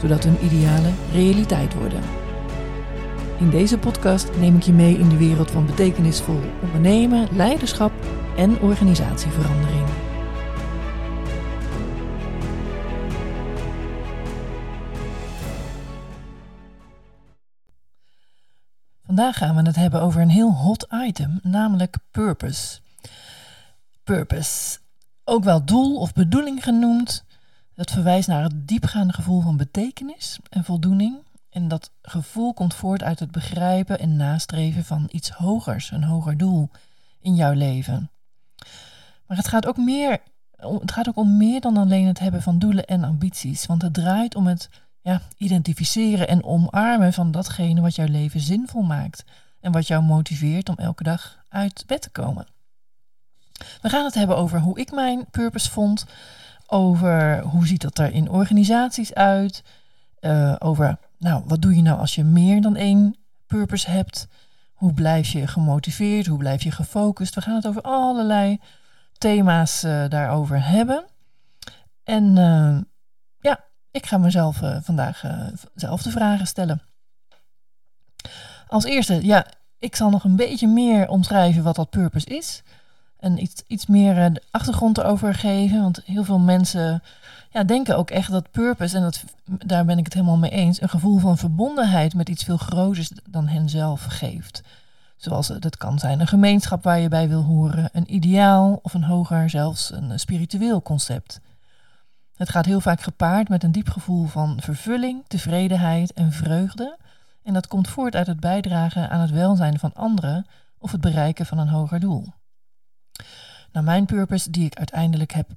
zodat hun idealen realiteit worden. In deze podcast neem ik je mee in de wereld van betekenisvol ondernemen, leiderschap en organisatieverandering. Vandaag gaan we het hebben over een heel hot item, namelijk purpose. Purpose, ook wel doel of bedoeling genoemd, dat verwijst naar het diepgaande gevoel van betekenis en voldoening. En dat gevoel komt voort uit het begrijpen en nastreven van iets hogers, een hoger doel in jouw leven. Maar het gaat ook meer, het gaat ook om meer dan alleen het hebben van doelen en ambities, want het draait om het ja, identificeren en omarmen van datgene wat jouw leven zinvol maakt en wat jou motiveert om elke dag uit bed te komen. We gaan het hebben over hoe ik mijn purpose vond, over hoe ziet dat er in organisaties uit, uh, over nou, wat doe je nou als je meer dan één purpose hebt, hoe blijf je gemotiveerd, hoe blijf je gefocust. We gaan het over allerlei thema's uh, daarover hebben. En uh, ja, ik ga mezelf vandaag zelf de vragen stellen. Als eerste, ja, ik zal nog een beetje meer omschrijven wat dat purpose is en iets, iets meer eh, de achtergrond erover geven. Want heel veel mensen ja, denken ook echt dat purpose, en dat, daar ben ik het helemaal mee eens, een gevoel van verbondenheid met iets veel groters dan hen zelf geeft. Zoals dat kan zijn een gemeenschap waar je bij wil horen, een ideaal of een hoger, zelfs een spiritueel concept. Het gaat heel vaak gepaard met een diep gevoel van vervulling, tevredenheid en vreugde. En dat komt voort uit het bijdragen aan het welzijn van anderen of het bereiken van een hoger doel. Nou, mijn purpose die ik uiteindelijk heb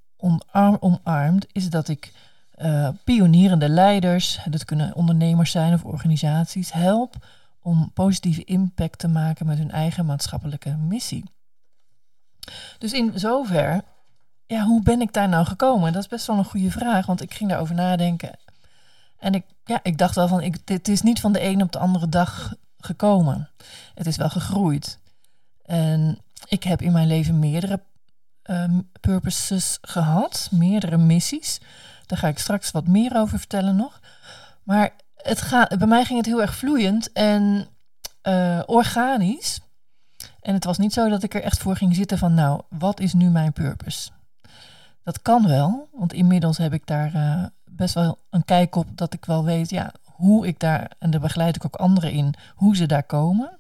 omarmd, is dat ik uh, pionierende leiders, dat kunnen ondernemers zijn of organisaties, help om positieve impact te maken met hun eigen maatschappelijke missie. Dus in zover, ja, hoe ben ik daar nou gekomen? Dat is best wel een goede vraag, want ik ging daarover nadenken. En ik, ja, ik dacht wel van, ik, dit is niet van de een op de andere dag gekomen. Het is wel gegroeid. En ik heb in mijn leven meerdere um, purposes gehad, meerdere missies. Daar ga ik straks wat meer over vertellen nog. Maar het gaat, bij mij ging het heel erg vloeiend en uh, organisch. En het was niet zo dat ik er echt voor ging zitten van, nou, wat is nu mijn purpose? Dat kan wel, want inmiddels heb ik daar uh, best wel een kijk op dat ik wel weet, ja, hoe ik daar, en daar begeleid ik ook anderen in, hoe ze daar komen.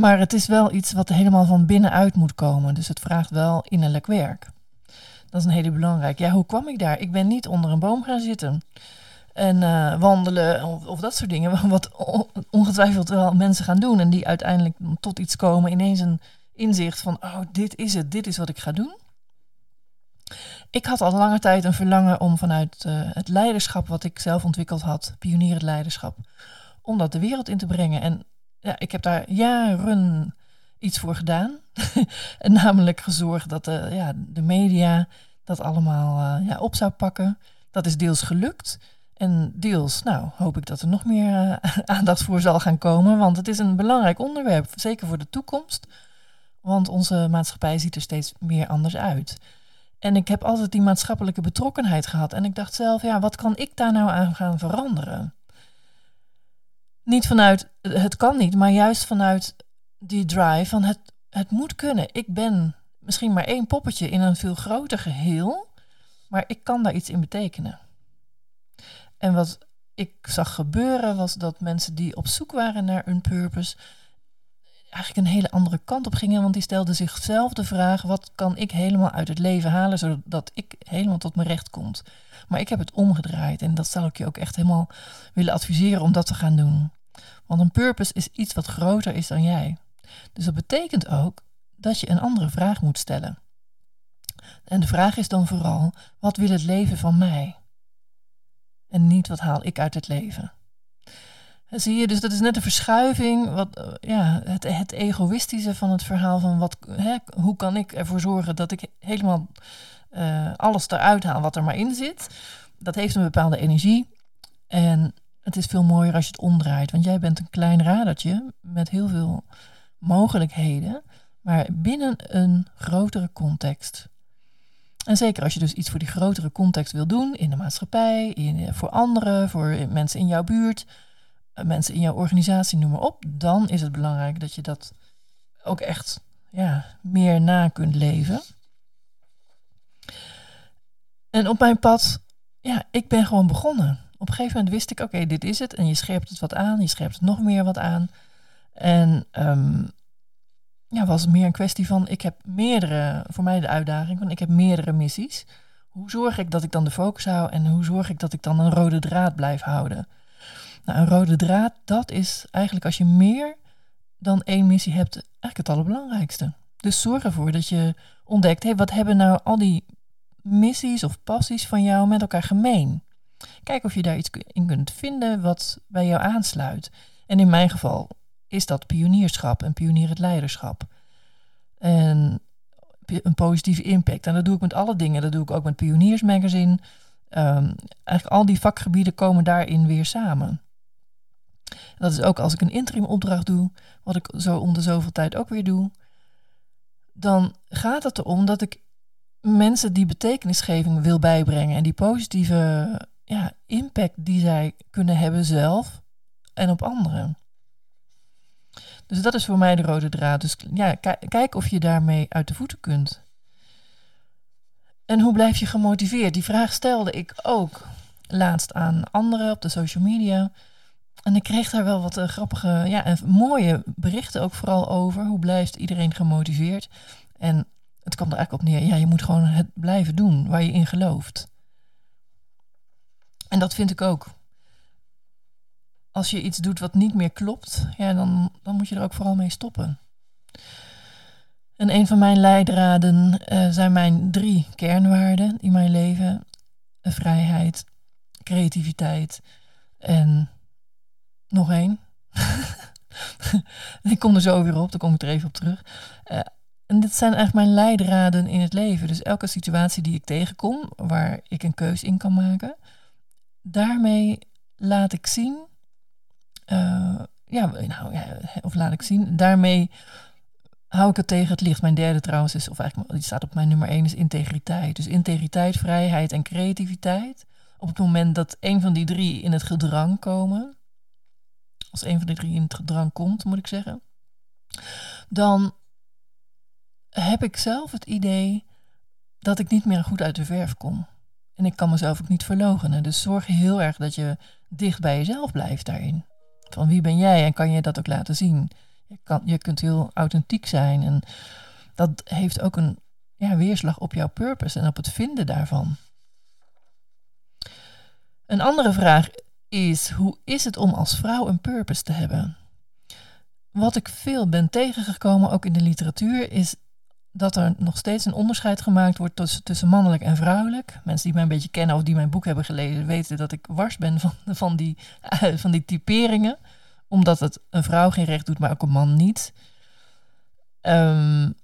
Maar het is wel iets wat helemaal van binnenuit moet komen. Dus het vraagt wel innerlijk werk. Dat is een hele belangrijke. Ja, hoe kwam ik daar? Ik ben niet onder een boom gaan zitten. En uh, wandelen of, dat soort dingen. Wat ongetwijfeld wel mensen gaan doen. En die uiteindelijk tot iets komen. Ineens een inzicht van, oh, dit is het. Dit is wat ik ga doen. Ik had al lange tijd een verlangen om vanuit uh, het leiderschap wat ik zelf ontwikkeld had, pionierend leiderschap, om dat de wereld in te brengen. En ja, ik heb daar jaren iets voor gedaan. en namelijk gezorgd dat de, ja, de media dat allemaal uh, ja, op zou pakken. Dat is deels gelukt. En deels, nou, hoop ik dat er nog meer uh, aandacht voor zal gaan komen. Want het is een belangrijk onderwerp, zeker voor de toekomst. Want onze maatschappij ziet er steeds meer anders uit. En ik heb altijd die maatschappelijke betrokkenheid gehad. En ik dacht zelf, ja, wat kan ik daar nou aan gaan veranderen? Niet vanuit het kan niet, maar juist vanuit die drive van het, het moet kunnen. Ik ben misschien maar één poppetje in een veel groter geheel, maar ik kan daar iets in betekenen. En wat ik zag gebeuren was dat mensen die op zoek waren naar een purpose eigenlijk een hele andere kant op gingen, want die stelden zichzelf de vraag: wat kan ik helemaal uit het leven halen zodat ik helemaal tot mijn recht kom? Maar ik heb het omgedraaid en dat zou ik je ook echt helemaal willen adviseren om dat te gaan doen. Want een purpose is iets wat groter is dan jij. Dus dat betekent ook dat je een andere vraag moet stellen. En de vraag is dan vooral: wat wil het leven van mij? En niet wat haal ik uit het leven. Zie je, dus dat is net een verschuiving, wat, eh, ja, het, het egoïstische van het verhaal van wat, hè, hoe kan ik ervoor zorgen dat ik helemaal uh, alles eruit haal wat er maar in zit. Dat heeft een bepaalde energie. En het is veel mooier als je het omdraait, want jij bent een klein radertje met heel veel mogelijkheden, maar binnen een grotere context. En zeker als je dus iets voor die grotere context wil doen, in de maatschappij, in, voor anderen, voor mensen in jouw buurt, eh, mensen in jouw organisatie, noem maar op, dan is het belangrijk dat je dat ook echt ja, meer na kunt leven. En op mijn pad, ja, ik ben gewoon begonnen. Op een gegeven moment wist ik, oké, dit is het. En je scherpt het wat aan, je scherpt het nog meer wat aan. En um, ja, was meer een kwestie van, ik heb meerdere, voor mij de uitdaging van, ik heb meerdere missies. Hoe zorg ik dat ik dan de focus hou en hoe zorg ik dat ik dan een rode draad blijf houden? Nou, een rode draad, dat is eigenlijk als je meer dan één missie hebt, eigenlijk het allerbelangrijkste. Dus zorg ervoor dat je ontdekt, hey, wat hebben nou al die missies of passies van jou met elkaar gemeen? Kijk of je daar iets in kunt vinden wat bij jou aansluit. En in mijn geval is dat pionierschap en pionierend leiderschap. En een positieve impact. En dat doe ik met alle dingen. Dat doe ik ook met Pioniersmagazine. Um, eigenlijk al die vakgebieden komen daarin weer samen. Dat is ook als ik een interim opdracht doe, wat ik zo om de zoveel tijd ook weer doe. Dan gaat het erom dat ik mensen die betekenisgeving wil bijbrengen en die positieve ja, impact die zij kunnen hebben zelf en op anderen. Dus dat is voor mij de rode draad. Dus ja, kijk of je daarmee uit de voeten kunt. En hoe blijf je gemotiveerd? Die vraag stelde ik ook laatst aan anderen op de social media. En ik kreeg daar wel wat uh, grappige ja, en mooie berichten ook vooral over. Hoe blijft iedereen gemotiveerd? En het kwam er eigenlijk op neer. Ja, je moet gewoon het blijven doen waar je in gelooft. En dat vind ik ook. Als je iets doet wat niet meer klopt, ja, dan, dan moet je er ook vooral mee stoppen. En een van mijn leidraden uh, zijn mijn drie kernwaarden in mijn leven: vrijheid, creativiteit en nog één. ik kom er zo weer op, daar kom ik er even op terug. Uh, en dit zijn echt mijn leidraden in het leven. Dus elke situatie die ik tegenkom, waar ik een keus in kan maken, daarmee laat ik zien. Uh, ja, nou, ja, of laat ik zien. Daarmee hou ik het tegen het licht. Mijn derde trouwens is, of eigenlijk die staat op mijn nummer één, is integriteit. Dus integriteit, vrijheid en creativiteit. Op het moment dat een van die drie in het gedrang komen, als een van die drie in het gedrang komt, moet ik zeggen, dan heb ik zelf het idee dat ik niet meer goed uit de verf kom. En ik kan mezelf ook niet verlogenen. Dus zorg heel erg dat je dicht bij jezelf blijft daarin. Van wie ben jij en kan je dat ook laten zien? Je, kan, je kunt heel authentiek zijn en dat heeft ook een ja, weerslag op jouw purpose en op het vinden daarvan. Een andere vraag is: hoe is het om als vrouw een purpose te hebben? Wat ik veel ben tegengekomen, ook in de literatuur, is dat er nog steeds een onderscheid gemaakt wordt tussen, mannelijk en vrouwelijk. Mensen die mij een beetje kennen of die mijn boek hebben gelezen, weten dat ik wars ben van, van, die, van die typeringen. Omdat het een vrouw geen recht doet, maar ook een man niet. Um,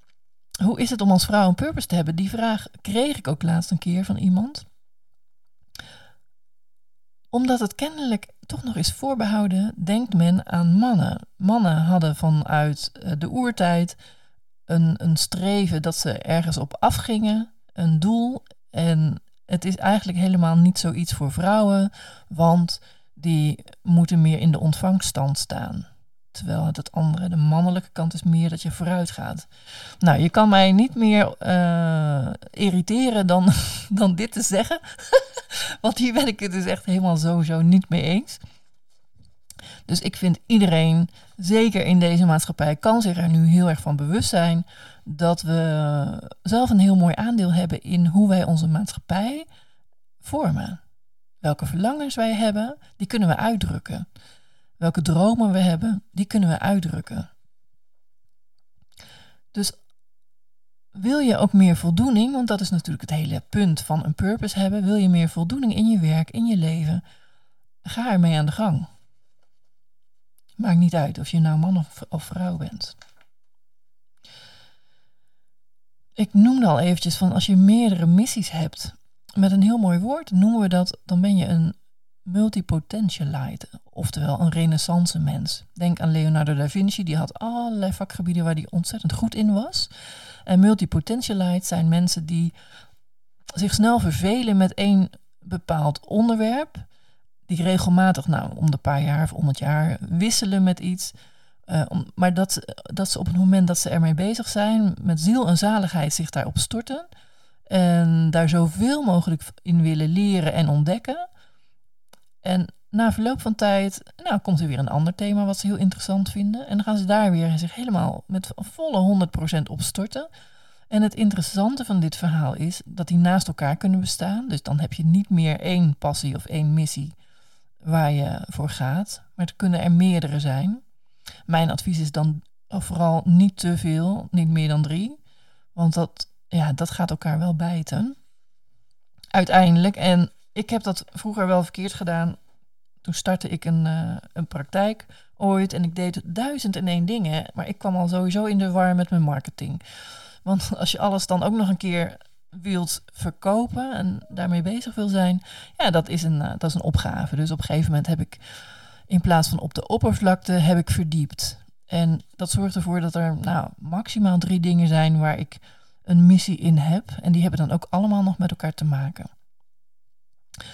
hoe is het om als vrouw een purpose te hebben? Die vraag kreeg ik ook laatst een keer van iemand. Omdat het kennelijk toch nog is voorbehouden, denkt men aan mannen. Mannen hadden vanuit eh, de oertijd een, een streven dat ze ergens op afgingen, een doel. En het is eigenlijk helemaal niet zoiets voor vrouwen, want die moeten meer in de ontvangststand staan. Terwijl het, andere, de mannelijke kant is meer dat je vooruit gaat. Nou, je kan mij niet meer uh, irriteren dan, dan dit te zeggen. Want hier ben ik het dus echt helemaal sowieso niet mee eens. Dus ik vind iedereen, zeker in deze maatschappij, kan zich er nu heel erg van bewust zijn dat we zelf een heel mooi aandeel hebben in hoe wij onze maatschappij vormen. Welke verlangens wij hebben, die kunnen we uitdrukken. Welke dromen we hebben, die kunnen we uitdrukken. Dus wil je ook meer voldoening, want dat is natuurlijk het hele punt van een purpose hebben. Wil je meer voldoening in je werk, in je leven? Ga ermee aan de gang. Maakt niet uit of je nou man of, vrouw bent. Ik noemde al eventjes van als je meerdere missies hebt, met een heel mooi woord noemen we dat, dan ben je een multipotentialite, oftewel een renaissance mens. Denk aan Leonardo da Vinci, die had allerlei vakgebieden waar hij ontzettend goed in was. En multipotentialites zijn mensen die zich snel vervelen met één bepaald onderwerp, die regelmatig, nou om de paar jaar of om het jaar, wisselen met iets. Om, maar dat, dat ze op het moment dat ze ermee bezig zijn, met ziel en zaligheid zich daarop storten. En daar zoveel mogelijk in willen leren en ontdekken. En na verloop van tijd, nou, komt er weer een ander thema wat ze heel interessant vinden. En dan gaan ze daar weer zich helemaal met volle 100% op storten. En het interessante van dit verhaal is dat die naast elkaar kunnen bestaan. Dus dan heb je niet meer één passie of één missie waar je voor gaat. Maar er kunnen er meerdere zijn. Mijn advies is dan vooral niet te veel, niet meer dan drie. Want dat, ja, dat gaat elkaar wel bijten. Uiteindelijk. En ik heb dat vroeger wel verkeerd gedaan. Toen startte ik een, uh, een praktijk ooit en ik deed duizend en één dingen. Maar ik kwam al sowieso in de war met mijn marketing. Want als je alles dan ook nog een keer wilt verkopen en daarmee bezig wil zijn, ja, dat is een, uh, dat is een opgave. Dus op een gegeven moment heb ik in plaats van op de oppervlakte, heb ik verdiept. En dat zorgt ervoor dat er nou, maximaal drie dingen zijn waar ik een missie in heb. En die hebben dan ook allemaal nog met elkaar te maken.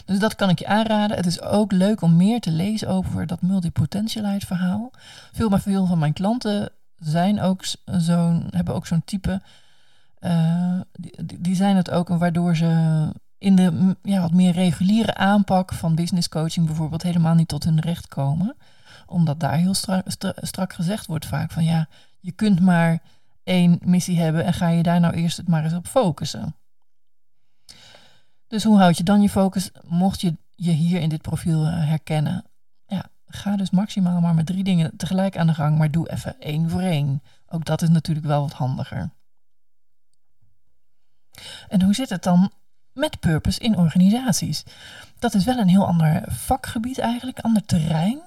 Dus dat kan ik je aanraden. Het is ook leuk om meer te lezen over dat multipotentialite verhaal. Veel maar veel van mijn klanten zijn ook zo'n, hebben ook zo'n type. Uh, die, die, zijn het ook, waardoor ze in de ja, wat meer reguliere aanpak van business coaching bijvoorbeeld helemaal niet tot hun recht komen. Omdat daar heel strak, strak gezegd wordt vaak van ja, je kunt maar één missie hebben en ga je daar nou eerst het maar eens op focussen. Dus hoe houd je dan je focus? Mocht je je hier in dit profiel eh, herkennen, ja, ga dus maximaal maar met drie dingen tegelijk aan de gang, maar doe even één voor één. Ook dat is natuurlijk wel wat handiger. En hoe zit het dan met purpose in organisaties? Dat is wel een heel ander vakgebied eigenlijk, ander terrein.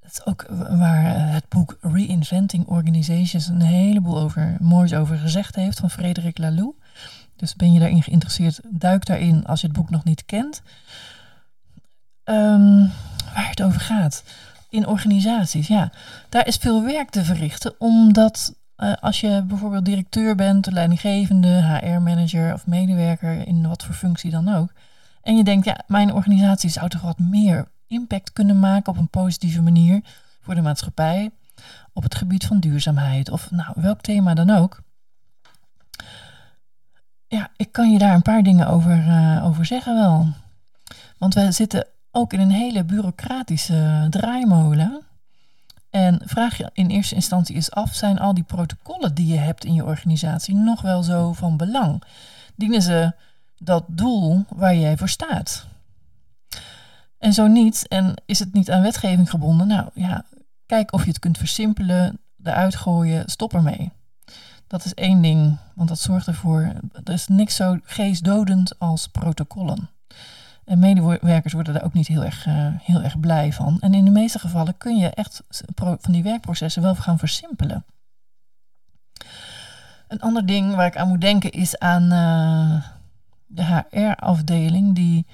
Dat is ook waar eh, het boek Reinventing Organizations een heleboel over, moois over gezegd heeft van Frederik Laloux. Dus ben je daarin geïnteresseerd, duik daarin als je het boek nog niet kent. Um, waar het over gaat. In organisaties, ja. Daar is veel werk te verrichten, omdat uh, als je bijvoorbeeld directeur bent, leidinggevende, HR-manager of medewerker, in wat voor functie dan ook. En je denkt, ja, mijn organisatie zou toch wat meer impact kunnen maken op een positieve manier voor de maatschappij, op het gebied van duurzaamheid of nou, welk thema dan ook. Ja, ik kan je daar een paar dingen over, uh, over zeggen wel. Want we zitten ook in een hele bureaucratische draaimolen. En vraag je in eerste instantie eens af, zijn al die protocollen die je hebt in je organisatie nog wel zo van belang? Dienen ze dat doel waar jij voor staat? En zo niet, en is het niet aan wetgeving gebonden? Nou ja, kijk of je het kunt versimpelen, eruit gooien, stop ermee. Dat is één ding, want dat zorgt ervoor, er is niks zo geestdodend als protocollen. En medewerkers worden daar ook niet heel erg, uh, heel erg blij van. En in de meeste gevallen kun je echt van die werkprocessen wel gaan versimpelen. Een ander ding waar ik aan moet denken is aan uh, de HR-afdeling die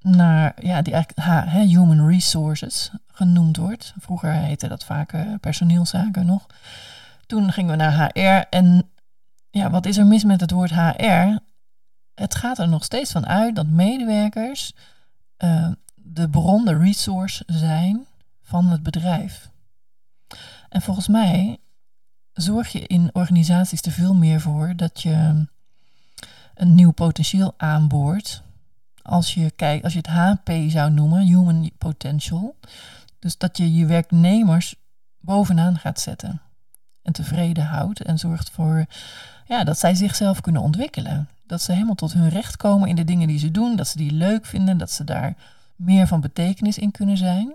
naar, ja, die eigenlijk Human Resources genoemd wordt. Vroeger heette dat vaak uh, personeelszaken nog. Toen gingen we naar HR en ja, wat is er mis met het woord HR? het gaat er nog steeds van uit dat medewerkers uh, de bron, de resource zijn van het bedrijf. En volgens mij zorg je in organisaties er veel meer voor dat je een nieuw potentieel aanboort. Als je kijkt, als je het HP zou noemen, human potential. Dus dat je je werknemers bovenaan gaat zetten. En tevreden houdt en zorgt voor ja, dat zij zichzelf kunnen ontwikkelen. Dat ze helemaal tot hun recht komen in de dingen die ze doen. Dat ze die leuk vinden. Dat ze daar meer van betekenis in kunnen zijn.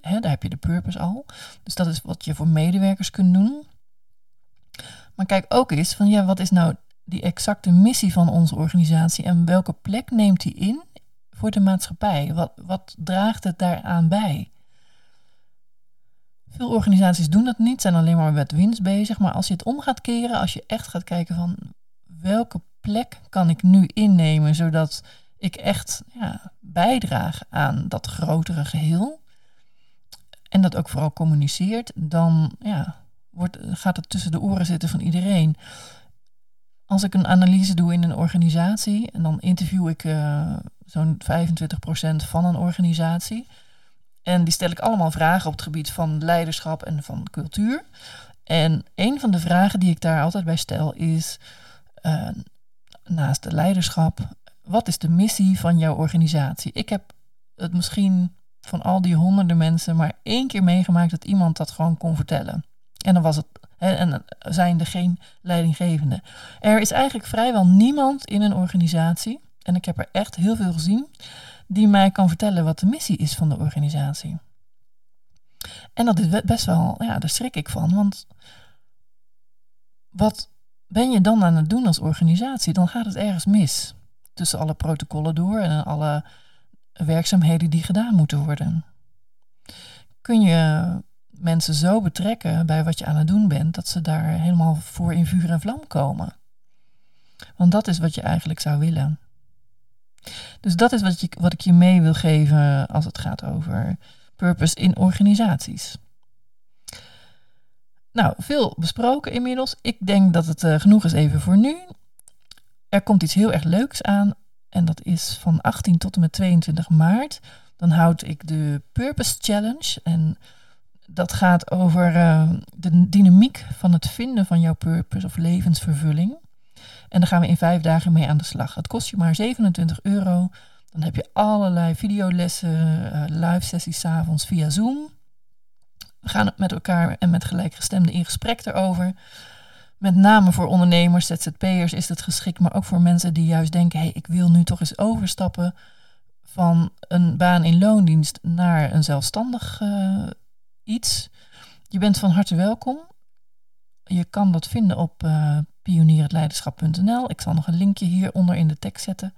daar heb je de purpose al. Dus dat is wat je voor medewerkers kunt doen. Maar kijk ook eens van ja, wat is nou die exacte missie van onze organisatie en welke plek neemt die in voor de maatschappij? Wat, wat draagt het daaraan bij? Veel organisaties doen dat niet, zijn alleen maar met winst bezig. Maar als je het om gaat keren, als je echt gaat kijken van welke plek kan ik nu innemen, zodat ik echt ja, bijdraag aan dat grotere geheel. En dat ook vooral communiceert, dan ja, wordt, gaat het tussen de oren zitten van iedereen. Als ik een analyse doe in een organisatie en dan interview ik uh, zo'n 25% van een organisatie. En die stel ik allemaal vragen op het gebied van leiderschap en van cultuur. En een van de vragen die ik daar altijd bij stel is, uh, naast de leiderschap, wat is de missie van jouw organisatie? Ik heb het misschien van al die honderden mensen maar één keer meegemaakt dat iemand dat gewoon kon vertellen. En dan was het, en zijn er geen leidinggevende. Er is eigenlijk vrijwel niemand in een organisatie, en ik heb er echt heel veel gezien, die mij kan vertellen wat de missie is van de organisatie. En dat is best wel, ja, daar schrik ik van. Want wat ben je dan aan het doen als organisatie? Dan gaat het ergens mis. Tussen alle protocollen door en alle werkzaamheden die gedaan moeten worden. Kun je mensen zo betrekken bij wat je aan het doen bent, dat ze daar helemaal voor in vuur en vlam komen? Want dat is wat je eigenlijk zou willen. Dus dat is wat, wat ik je mee wil geven als het gaat over purpose in organisaties. Nou, veel besproken inmiddels. Ik denk dat het uh, genoeg is even voor nu. Er komt iets heel erg leuks aan. En dat is van 18 tot en met 22 maart. Dan houd ik de Purpose Challenge. En dat gaat over uh, de dynamiek van het vinden van jouw purpose of levensvervulling. En daar gaan we in vijf dagen mee aan de slag. Het kost je maar 27 euro. Dan heb je allerlei videolessen, uh, live sessies avonds via Zoom. We gaan met elkaar en met gelijkgestemden in gesprek erover. Met name voor ondernemers, ZZP'ers is het geschikt, maar ook voor mensen die juist denken: hey, ik wil nu toch eens overstappen van een baan in loondienst naar een zelfstandig uh, iets. Je bent van harte welkom. Je kan dat vinden op uh, pionierhetleiderschap.nl. Ik zal nog een linkje hieronder in de tekst zetten.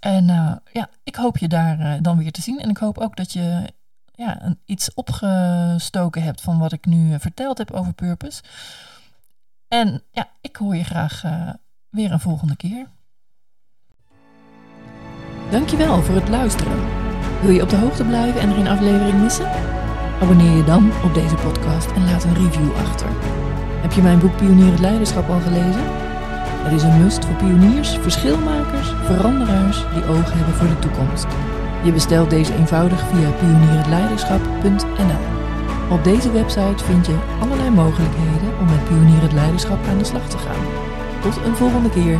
En uh, ja, ik hoop je daar uh, dan weer te zien. En ik hoop ook dat je ja, een, iets opgestoken hebt van wat ik nu verteld heb over Purpose. En ja, ik hoor je graag weer een volgende keer. Dankjewel voor het luisteren. Wil je op de hoogte blijven en er geen aflevering missen? Abonneer je dan op deze podcast en laat een review achter. Heb je mijn boek Pionier het Leiderschap al gelezen? Het is een must voor pioniers, verschilmakers, veranderaars die ogen hebben voor de toekomst. Je bestelt deze eenvoudig via pionierhetleiderschap.nl. Op deze website vind je allerlei mogelijkheden om met Pionier het Leiderschap aan de slag te gaan. Tot een volgende keer.